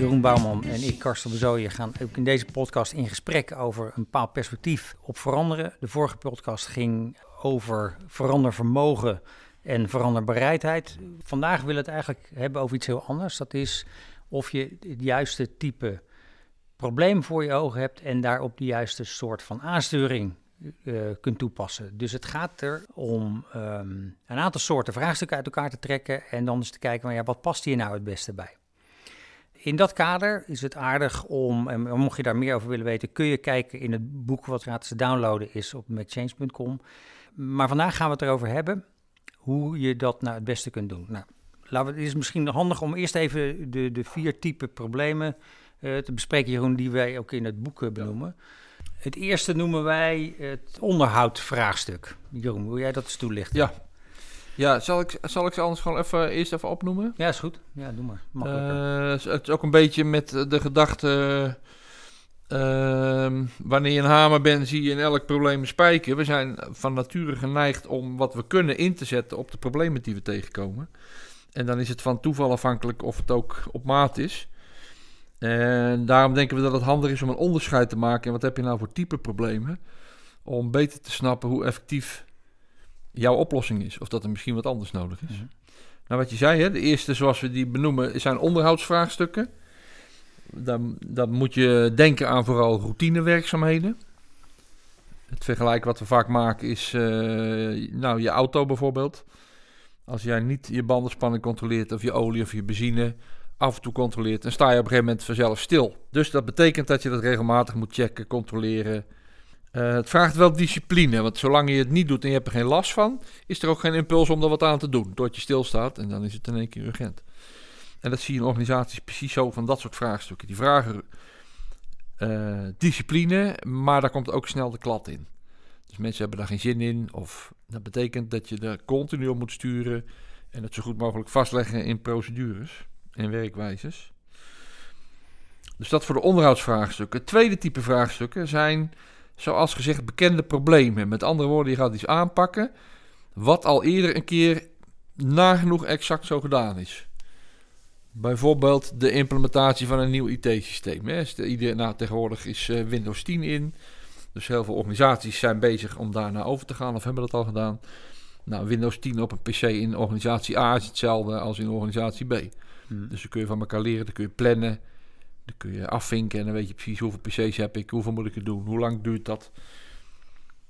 Jeroen Bouwman en ik, Karsten Bezooijen, gaan ook in deze podcast in gesprek over een bepaald perspectief op veranderen. De vorige podcast ging over verandervermogen en veranderbereidheid. Vandaag willen we het eigenlijk hebben over iets heel anders. Dat is of je het juiste type probleem voor je ogen hebt en daarop de juiste soort van aansturing uh, kunt toepassen. Dus het gaat er om um, een aantal soorten vraagstukken uit elkaar te trekken en dan eens te kijken, van, ja, wat past hier nou het beste bij? In dat kader is het aardig om, en mocht je daar meer over willen weten, kun je kijken in het boek wat gratis te downloaden is op machange.com. Maar vandaag gaan we het erover hebben hoe je dat nou het beste kunt doen. Nou, laten we, het is misschien handig om eerst even de, de vier type problemen uh, te bespreken, Jeroen, die wij ook in het boek benoemen. Het eerste noemen wij het onderhoudvraagstuk. Jeroen, wil jij dat eens toelichten? Ja. Ja, zal ik, zal ik ze anders gewoon even, eerst even opnoemen? Ja, is goed. Ja, doe maar. Uh, het is ook een beetje met de gedachte... Uh, wanneer je een hamer bent, zie je in elk probleem een spijker. We zijn van nature geneigd om wat we kunnen in te zetten op de problemen die we tegenkomen. En dan is het van toeval afhankelijk of het ook op maat is. En daarom denken we dat het handig is om een onderscheid te maken. En wat heb je nou voor type problemen? Om beter te snappen hoe effectief jouw oplossing is. Of dat er misschien wat anders nodig is. Mhm. Nou, wat je zei, hè, de eerste zoals we die benoemen, zijn onderhoudsvraagstukken. Dan, dan moet je denken aan vooral routinewerkzaamheden. Het vergelijk wat we vaak maken is, uh, nou, je auto bijvoorbeeld. Als jij niet je bandenspanning controleert of je olie of je benzine af en toe controleert, dan sta je op een gegeven moment vanzelf stil. Dus dat betekent dat je dat regelmatig moet checken, controleren. Uh, het vraagt wel discipline, want zolang je het niet doet en je hebt er geen last van, is er ook geen impuls om er wat aan te doen. Tot je stilstaat en dan is het in één keer urgent. En dat zie je in organisaties precies zo van dat soort vraagstukken. Die vragen uh, discipline, maar daar komt ook snel de klad in. Dus mensen hebben daar geen zin in, of dat betekent dat je er continu op moet sturen en het zo goed mogelijk vastleggen in procedures en werkwijzes. Dus dat voor de onderhoudsvraagstukken. Het tweede type vraagstukken zijn, zoals gezegd, bekende problemen. Met andere woorden, je gaat iets aanpakken wat al eerder een keer nagenoeg exact zo gedaan is. Bijvoorbeeld de implementatie van een nieuw IT-systeem. Nou, tegenwoordig is uh, Windows 10 in. Dus heel veel organisaties zijn bezig om daar naar over te gaan of hebben dat al gedaan. Nou, Windows 10 op een PC in organisatie A is hetzelfde als in organisatie B. Hmm. Dus dan kun je van elkaar leren, dan kun je plannen. Dan kun je afvinken en dan weet je precies hoeveel PC's heb ik, hoeveel moet ik er doen, hoe lang duurt dat.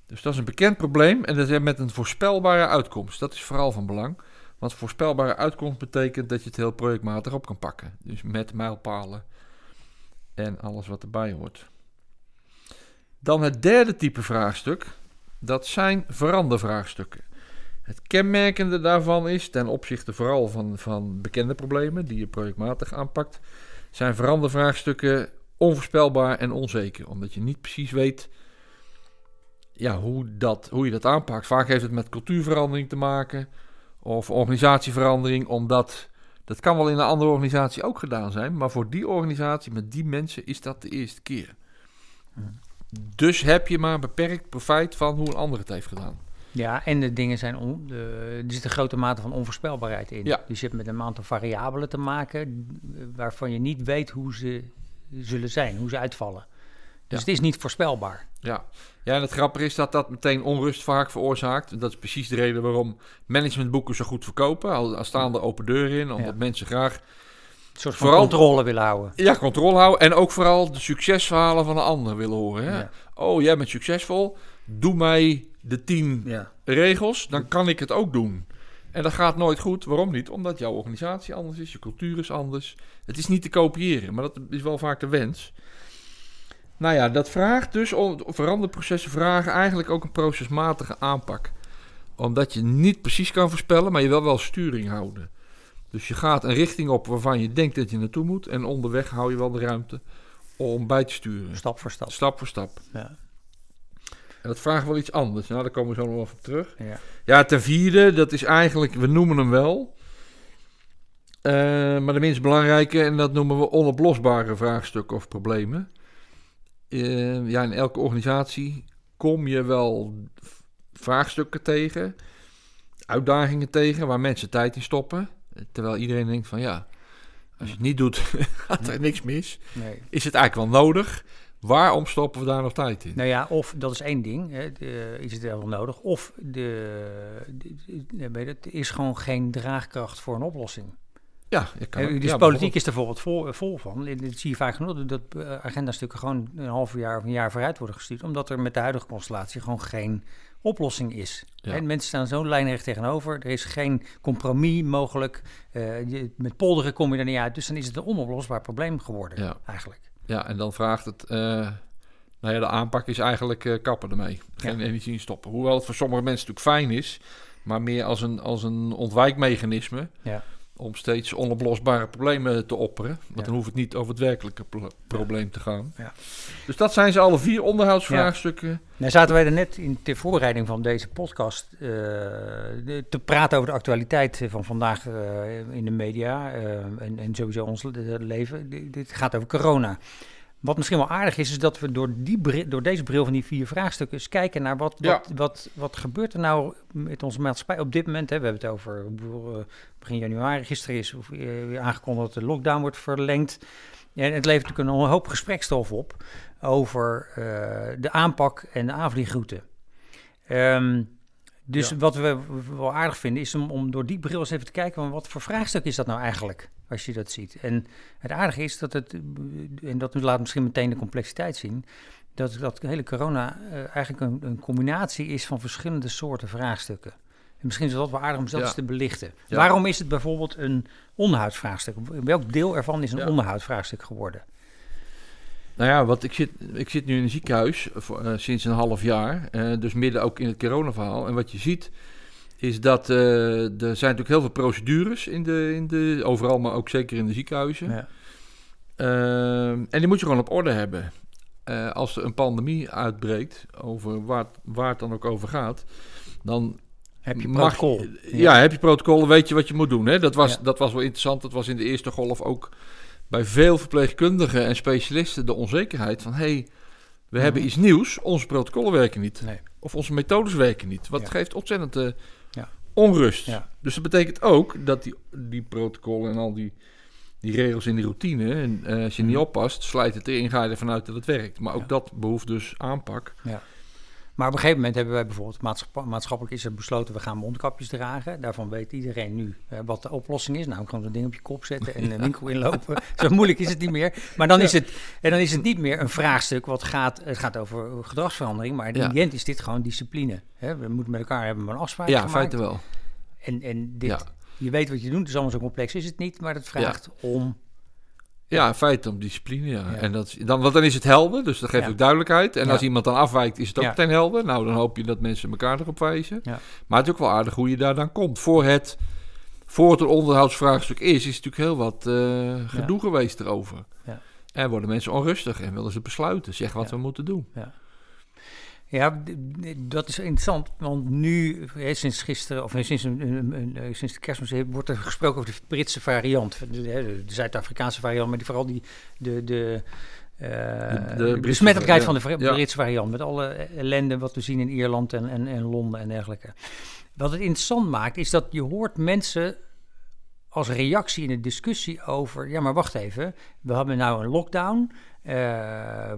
Dus dat is een bekend probleem en dat is met een voorspelbare uitkomst. Dat is vooral van belang. Want voorspelbare uitkomst betekent dat je het heel projectmatig op kan pakken. Dus met mijlpalen en alles wat erbij hoort. Dan het derde type vraagstuk. Dat zijn verandervraagstukken. Het kenmerkende daarvan is, ten opzichte vooral van, van bekende problemen die je projectmatig aanpakt, zijn verandervraagstukken onvoorspelbaar en onzeker. Omdat je niet precies weet ja, hoe, dat, hoe je dat aanpakt. Vaak heeft het met cultuurverandering te maken of organisatieverandering, omdat dat kan wel in een andere organisatie ook gedaan zijn, maar voor die organisatie met die mensen is dat de eerste keer. Dus heb je maar beperkt profijt van hoe een ander het heeft gedaan. Ja, en de dingen zijn on, de, er zit een grote mate van onvoorspelbaarheid in. Ja. Dus je hebt met een aantal variabelen te maken waarvan je niet weet hoe ze zullen zijn, hoe ze uitvallen. Dus het is niet voorspelbaar. Ja. ja, en het grappige is dat dat meteen onrust vaak veroorzaakt. Dat is precies de reden waarom managementboeken zo goed verkopen. Al, staan er open deuren in, omdat mensen graag... Een soort van vooral, controle willen houden. Ja, controle houden. En ook vooral de succesverhalen van de ander willen horen. Hè? Oh, jij bent succesvol. Doe mij de tien ja. regels, dan kan ik het ook doen. En dat gaat nooit goed. Waarom niet? Omdat jouw organisatie anders is, je cultuur is anders. Het is niet te kopiëren, maar dat is wel vaak de wens. Nou ja, dat vraagt dus, om veranderprocessen vragen eigenlijk ook een procesmatige aanpak. Omdat je niet precies kan voorspellen, maar je wil wel sturing houden. Dus je gaat een richting op waarvan je denkt dat je naartoe moet. En onderweg hou je wel de ruimte om bij te sturen. Stap voor stap. Stap voor stap. Ja. En dat vraagt wel iets anders. Nou, daar komen we zo nog even op terug. Ja. ja, ten vierde, dat is eigenlijk, we noemen hem wel. Uh, maar de minst belangrijke, en dat noemen we onoplosbare vraagstukken of problemen. Uh, ja, in elke organisatie kom je wel vraagstukken tegen, uitdagingen tegen waar mensen tijd in stoppen. Terwijl iedereen denkt van ja, Als je het niet doet, gaat er niks mis. Nee. Is het eigenlijk wel nodig? Waarom stoppen we daar nog tijd in? Nou ja, of dat is één ding, hè, de, is het wel nodig. Of de, de, de- weet je, het is gewoon geen draagkracht voor een oplossing. Ja, kan Eh, dus ja, politiek is er bijvoorbeeld vol, vol van. Dat zie je vaak genoeg, dat eh, agendastukken gewoon een half jaar of een jaar vooruit worden gestuurd. Omdat er met de huidige constellatie gewoon geen oplossing is. Ja. En mensen staan zo lijnrecht tegenover. Er is geen compromis mogelijk. Eh, je- met polderen kom je er niet uit. Dus dan is het een onoplosbaar probleem geworden, Ja. eigenlijk. Ja, en dan vraagt het... eh, nou ja, de aanpak is eigenlijk eh, kappen ermee. Geen energie in stoppen. Hoewel het voor sommige mensen natuurlijk fijn is... maar meer als een, als een ontwijkmechanisme... Ja. Om steeds onoplosbare problemen te opperen. Want Ja. dan hoeft het niet over het werkelijke pro- probleem te gaan. Ja. Dus dat zijn ze alle vier onderhoudsvraagstukken. Nou zaten wij er net in ter voorbereiding van deze podcast eh, de- te praten over de actualiteit van vandaag eh, in de media eh, en, en sowieso ons le- leven. Dit gaat over corona. Wat misschien wel aardig is, is dat we door, die door deze bril van die vier vraagstukken eens kijken naar wat, Ja. wat, wat, wat gebeurt er nou met onze maatschappij op dit moment. Hè? We hebben het over eh, begin januari. Gisteren is eh, weer aangekondigd dat de lockdown wordt verlengd. En het levert natuurlijk een hoop gesprekstof op over eh, de aanpak en de aanvliegroute. Ehm, dus Ja. wat we wel aardig vinden is om, om door die bril eens even te kijken... van wat voor vraagstuk is dat nou eigenlijk, als je dat ziet. En het aardige is dat het, en dat laat misschien meteen de complexiteit zien... dat dat hele corona eh, eigenlijk een, een combinatie is van verschillende soorten vraagstukken. En misschien is dat wel aardig om zelfs Ja. te belichten. Ja. Waarom is het bijvoorbeeld een onderhoudsvraagstuk? Welk deel ervan is een onderhoudsvraagstuk geworden? Nou ja, wat ik, zit, ik zit nu in een ziekenhuis voor, eh, sinds een half jaar. eh, dus midden ook in het coronaverhaal. En wat je ziet is dat eh, er zijn natuurlijk heel veel procedures in de, in de, overal, maar ook zeker in de ziekenhuizen. Ja. Ehm, en die moet je gewoon op orde hebben. Als er een pandemie uitbreekt, over waar, waar het dan ook over gaat, dan Heb je mag- protocol? ja. heb je protocollen, weet je wat je moet doen. Hè? Dat, was, Ja. dat was wel interessant. Dat was in de eerste golf ook bij veel verpleegkundigen en specialisten de onzekerheid van... hey, we Mhm. hebben iets nieuws, onze protocollen werken niet. Nee. Of onze methodes werken niet. Wat Ja. geeft ontzettend eh, Ja. onrust. Ja. Dus dat betekent ook dat die, die protocollen en al die, die regels in die routine... En, eh, als je niet Mhm. oppast, slijt het erin, ga je ervan uit dat het werkt. Maar ook Ja. dat behoeft dus aanpak. Maar op een gegeven moment hebben wij bijvoorbeeld maatschap- maatschappelijk is er besloten, we gaan mondkapjes dragen. Daarvan weet iedereen nu eh, wat de oplossing is. Nou, gewoon zo'n ding op je kop zetten en een winkel inlopen. Zo moeilijk is het niet meer. Maar dan is het, en dan is het niet meer een vraagstuk wat gaat, het gaat over gedragsverandering. Maar in Ja. is dit gewoon discipline. Hè? We moeten met elkaar hebben een afspraak Ja, in gemaakt. feite wel. En, en dit, Ja. je weet wat je doet, dus allemaal zo complex is het niet. Maar het vraagt om, Ja, in feite om discipline, ja. Ja. En dat, dan, want dan is het helder, dus dat geeft Ja. ook duidelijkheid. En Ja. als iemand dan afwijkt, is het ook meteen helder. Nou, dan hoop je dat mensen elkaar erop wijzen. Maar het is ook wel aardig hoe je daar dan komt. Voor het, voor het een onderhoudsvraagstuk is, is natuurlijk heel wat eh, gedoe geweest erover. Ja. En worden mensen onrustig en willen ze besluiten, zeggen wat we moeten doen. Ja, d- dat is interessant, want nu, sinds gisteren, of sinds, eh, sinds de kerstmis, wordt er gesproken over de Britse variant. De, Zuid-Afrikaanse variant, maar die, vooral die, de, de, eh, de besmettelijkheid van de Ja. Britse variant, met alle ellende wat we zien in Ierland en, en, en Londen en dergelijke. Wat het interessant maakt, is dat je hoort mensen als reactie in de discussie over, ja maar wacht even, we hebben nou een lockdown, eh,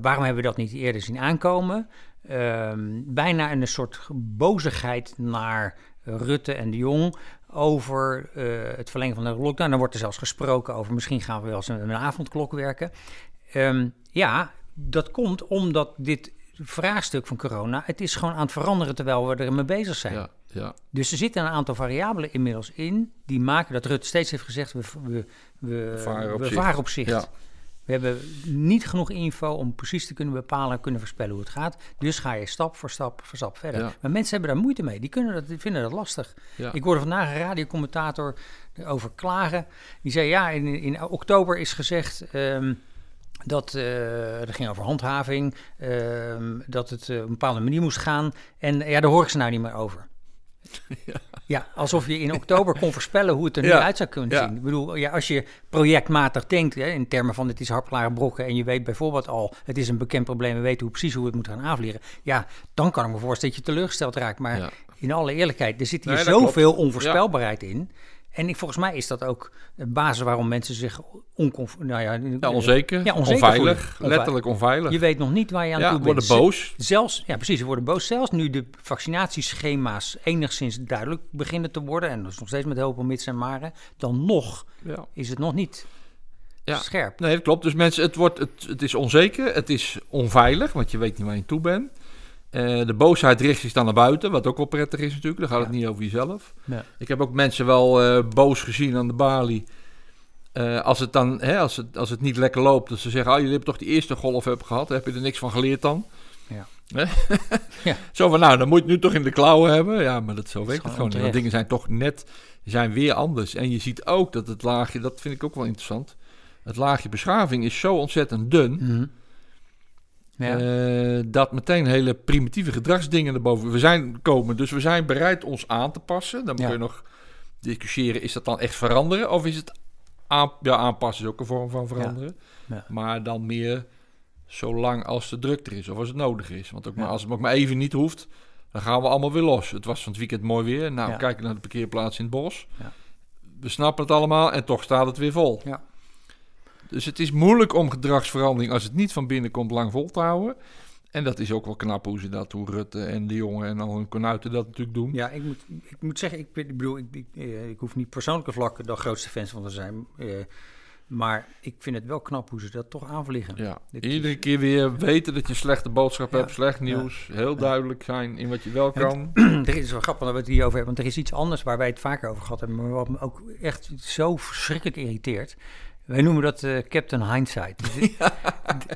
waarom hebben we dat niet eerder zien aankomen? Ehm, bijna een soort bozigheid naar Rutte en de Jong over eh, het verlengen van de lockdown. Dan wordt er zelfs gesproken over misschien gaan we wel eens een, een avondklok werken. Ehm, ja, dat komt omdat dit vraagstuk van corona, het is gewoon aan het veranderen terwijl we er mee bezig zijn. Ja, ja. Dus er zitten een aantal variabelen inmiddels in die maken dat Rutte steeds heeft gezegd: we, we, we, Varen op we zicht. varen op. Ja. We hebben niet genoeg info om precies te kunnen bepalen en kunnen voorspellen hoe het gaat. Dus ga je stap voor stap voor stap verder. Ja. Maar mensen hebben daar moeite mee. Die, kunnen dat, die vinden dat lastig. Ja. Ik hoorde vandaag een radiocommentator over klagen. Die zei: Ja, in, in oktober is gezegd. ehm, dat er ging over handhaving, ehm, dat het eh, op een bepaalde manier moest gaan. En ja, daar hoor ik ze nou niet meer over. Ja. alsof je in oktober kon voorspellen hoe het er nu Ja. uit zou kunnen Ja. zien. Ik bedoel, ja, als je projectmatig denkt, hè, in termen van het is hapklare brokken... en je weet bijvoorbeeld al, het is een bekend probleem... we weten hoe, precies hoe we het moeten gaan aanvliegen... ja, dan kan ik me voorstellen dat je teleurgesteld raakt. Maar in alle eerlijkheid, er zit hier Nee, zoveel onvoorspelbaarheid in... En ik, volgens mij is dat ook de basis waarom mensen zich oncomf nou ja, Ja, onzeker, Ja, onzeker onveilig, voelen. Letterlijk onveilig. Je weet nog niet waar je aan ja, toe bent. worden boos. Zelfs, ja precies, ze worden boos. Zelfs nu de vaccinatieschema's enigszins duidelijk beginnen te worden... en dus nog steeds met heel veel mits en maren... dan nog Ja. is het nog niet Ja. scherp. Nee, dat klopt. Dus mensen, het, wordt, het, het is onzeker, het is onveilig, want je weet niet waar je toe bent. Eh, de boosheid richt zich dan naar buiten, wat ook wel prettig is natuurlijk. Dan gaat het niet over jezelf. Ja. Ik heb ook mensen wel eh, boos gezien aan de balie. Eh, als, het dan, hè, als, het, als het niet lekker loopt, dat ze zeggen: oh, jullie hebben toch die eerste golf hebben gehad, heb je er niks van geleerd dan? Ja. Ja. Zo van, nou, dan moet je het nu toch in de klauwen hebben. Ja, maar dat, zo werkt het gewoon niet. Want dingen zijn toch net, zijn weer anders. En je ziet ook dat het laagje, dat vind ik ook wel interessant. Het laagje beschaving is zo ontzettend dun. Mhm. Ja. eh, dat meteen hele primitieve gedragsdingen erboven. We zijn komen, dus we zijn bereid ons aan te passen. Dan Ja. kun je nog discussiëren: is dat dan echt veranderen? Of is het aan, ja, aanpassen is ook een vorm van veranderen. Ja. Maar dan meer zolang als de druk er is of als het nodig is. Want ook maar, als het ook maar even niet hoeft, dan gaan we allemaal weer los. Het was van het weekend mooi weer. Nou, Ja. kijken naar de parkeerplaats in het bos. Ja. We snappen het allemaal en toch staat het weer vol. Ja. Dus het is moeilijk om gedragsverandering als het niet van binnen komt lang vol te houden. En dat is ook wel knap hoe ze dat, hoe Rutte en de jongen en al hun konuiten dat natuurlijk doen. Ja, ik moet, ik moet zeggen, ik, bedoel, ik, ik, eh, ik hoef niet persoonlijke vlak de grootste fans van te zijn. eh, maar ik vind het wel knap hoe ze dat toch aanvliegen. Ja, Dit iedere is- keer weer weten dat je slechte boodschap Ja. hebt, slecht nieuws. Heel duidelijk zijn in wat je wel kan. er is wel grappig dat we het hier over hebben, want er is iets anders waar wij het vaker over gehad hebben, maar wat me ook echt zo verschrikkelijk irriteert. Wij noemen dat eh, Captain Hindsight. Dus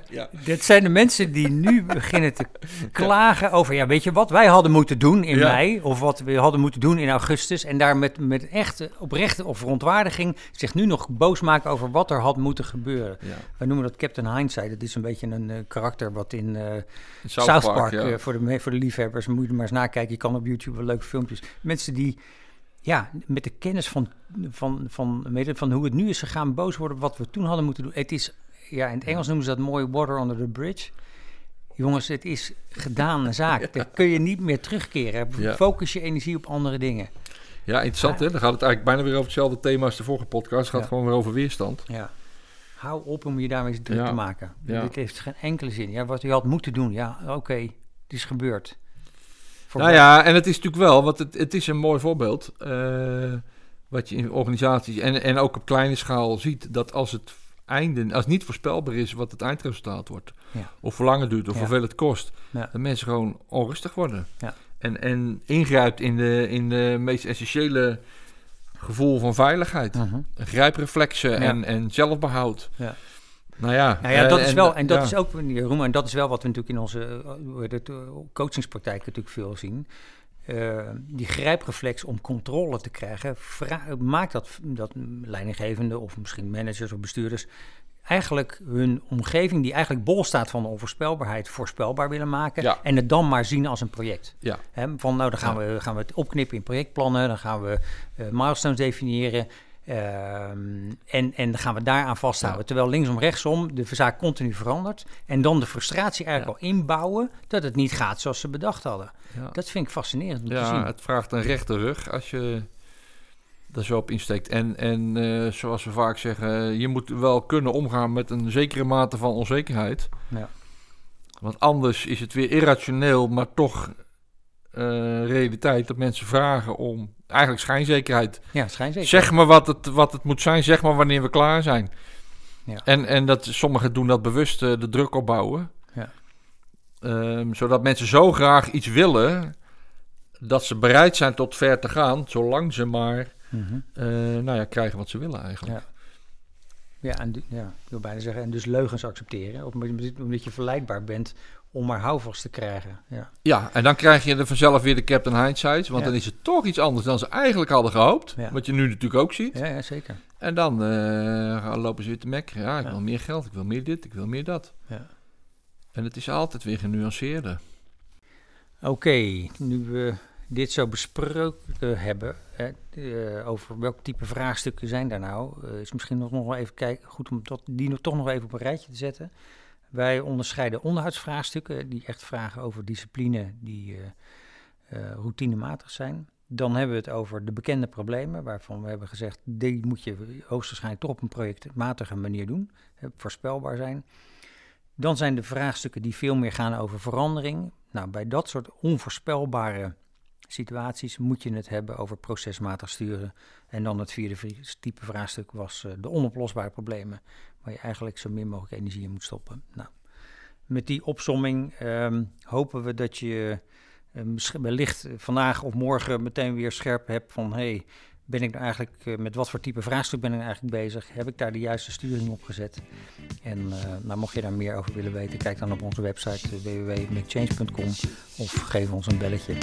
Ja. Dit zijn de mensen die nu beginnen te klagen over, ja, weet je wat wij hadden moeten doen in Ja. mei, of wat we hadden moeten doen in augustus, en daar met, met echte oprechte of verontwaardiging zich nu nog boos maken over wat er had moeten gebeuren. Wij noemen dat Captain Hindsight. Dat is een beetje een eh, karakter wat in In South, Park, voor, de, voor de liefhebbers, moet je maar eens nakijken. Je kan op YouTube wel leuke filmpjes. Mensen die ja, met de kennis van, van, van, van hoe het nu is gegaan, boos worden op wat we toen hadden moeten doen. Het is, ja, in het Engels noemen ze dat mooi water under the bridge. Jongens, het is gedaan een zaak. Daar kun je niet meer terugkeren. Ja. Focus je energie op andere dingen. Ja, interessant hè. Dan gaat het eigenlijk bijna weer over hetzelfde thema als de vorige podcast. Het gaat Ja. gewoon weer over weerstand. Ja. Hou op om je daarmee druk Ja. te maken. Ja. Dit heeft geen enkele zin. Ja, wat je had moeten doen, ja, oké, het is gebeurd. Nou ja, en het is natuurlijk wel, want het, het is een mooi voorbeeld. eh, wat je in organisaties en, en ook op kleine schaal ziet. Dat als het einde, als het niet voorspelbaar is wat het eindresultaat wordt. Ja. Of hoe lang het duurt of Ja. hoeveel het kost. Ja. Dat mensen gewoon onrustig worden. Ja. En, en ingrijpt in de, in de meest essentiële gevoel van veiligheid. Mhm. Grijpreflexen en, en zelfbehoud. Ja. Nou ja, Nou ja, eh, dat is wel, en dat ja. is ook, Jeroen, en dat is wel wat we natuurlijk in onze eh, eh, coachingspraktijk natuurlijk veel zien. Eh, die grijpreflex om controle te krijgen, maakt dat, dat leidinggevende of misschien managers of bestuurders eigenlijk hun omgeving, die eigenlijk bol staat van de onvoorspelbaarheid, voorspelbaar willen maken. Ja. En het dan maar zien als een project. Ja. Van nou, dan gaan, we, gaan we het opknippen in projectplannen, dan gaan we eh, milestones definiëren. Ehm, en, en dan gaan we daaraan vasthouden. Ja. Terwijl linksom, rechtsom de zaak continu verandert. En dan de frustratie eigenlijk al inbouwen dat het niet gaat zoals ze bedacht hadden. Ja. Dat vind ik fascinerend om te Ja, zien. het vraagt een rechte rug als je er zo op insteekt. En, en eh, zoals we vaak zeggen, je moet wel kunnen omgaan met een zekere mate van onzekerheid. Ja. Want anders is het weer irrationeel, maar toch eh, realiteit dat mensen vragen om eigenlijk schijnzekerheid. Ja, schijnzeker. Zeg maar wat het, wat het moet zijn, zeg maar wanneer we klaar zijn. Ja. En, en dat sommigen doen dat bewust eh, de druk opbouwen. Ja. Ehm, zodat mensen zo graag iets willen dat ze bereid zijn tot ver te gaan, zolang ze maar Mhm. eh, nou ja, krijgen wat ze willen eigenlijk. Ja. Ja, en, ja, ik wil bijna zeggen, en dus leugens accepteren. Of omdat je verleidbaar bent om maar houvast te krijgen. Ja. Ja, en dan krijg je er vanzelf weer de Captain Hindsight, want Ja. dan is het toch iets anders dan ze eigenlijk hadden gehoopt. Ja. Wat je nu natuurlijk ook ziet. Ja, ja, zeker. En dan eh, lopen ze weer te mekken. Ja, ik wil meer geld, ik wil meer dit, ik wil meer dat. Ja. En het is altijd weer genuanceerder. Oké, nu we dit zo besproken hebben, hè, eh, over welk type vraagstukken zijn daar nou, eh, is misschien nog nog wel even kijken, goed om dat, die nog, toch nog even op een rijtje te zetten. Wij onderscheiden onderhoudsvraagstukken, die echt vragen over discipline die eh, eh, routinematig zijn. Dan hebben we het over de bekende problemen, waarvan we hebben gezegd, die moet je hoogstwaarschijnlijk toch op een projectmatige manier doen, voorspelbaar zijn. Dan zijn de vraagstukken die veel meer gaan over verandering. Nou, bij dat soort onvoorspelbare situaties moet je het hebben over procesmatig sturen. En dan het vierde type vraagstuk was uh, de onoplosbare problemen, waar je eigenlijk zo min mogelijk energie in moet stoppen. Nou, met die opsomming um, hopen we dat je um, wellicht vandaag of morgen meteen weer scherp hebt van hey, ben ik nou eigenlijk, uh, met wat voor type vraagstuk ben ik nou eigenlijk bezig? Heb ik daar de juiste sturing op gezet? En uh, nou, mocht je daar meer over willen weten, kijk dan op onze website www.makechange.com of geef ons een belletje.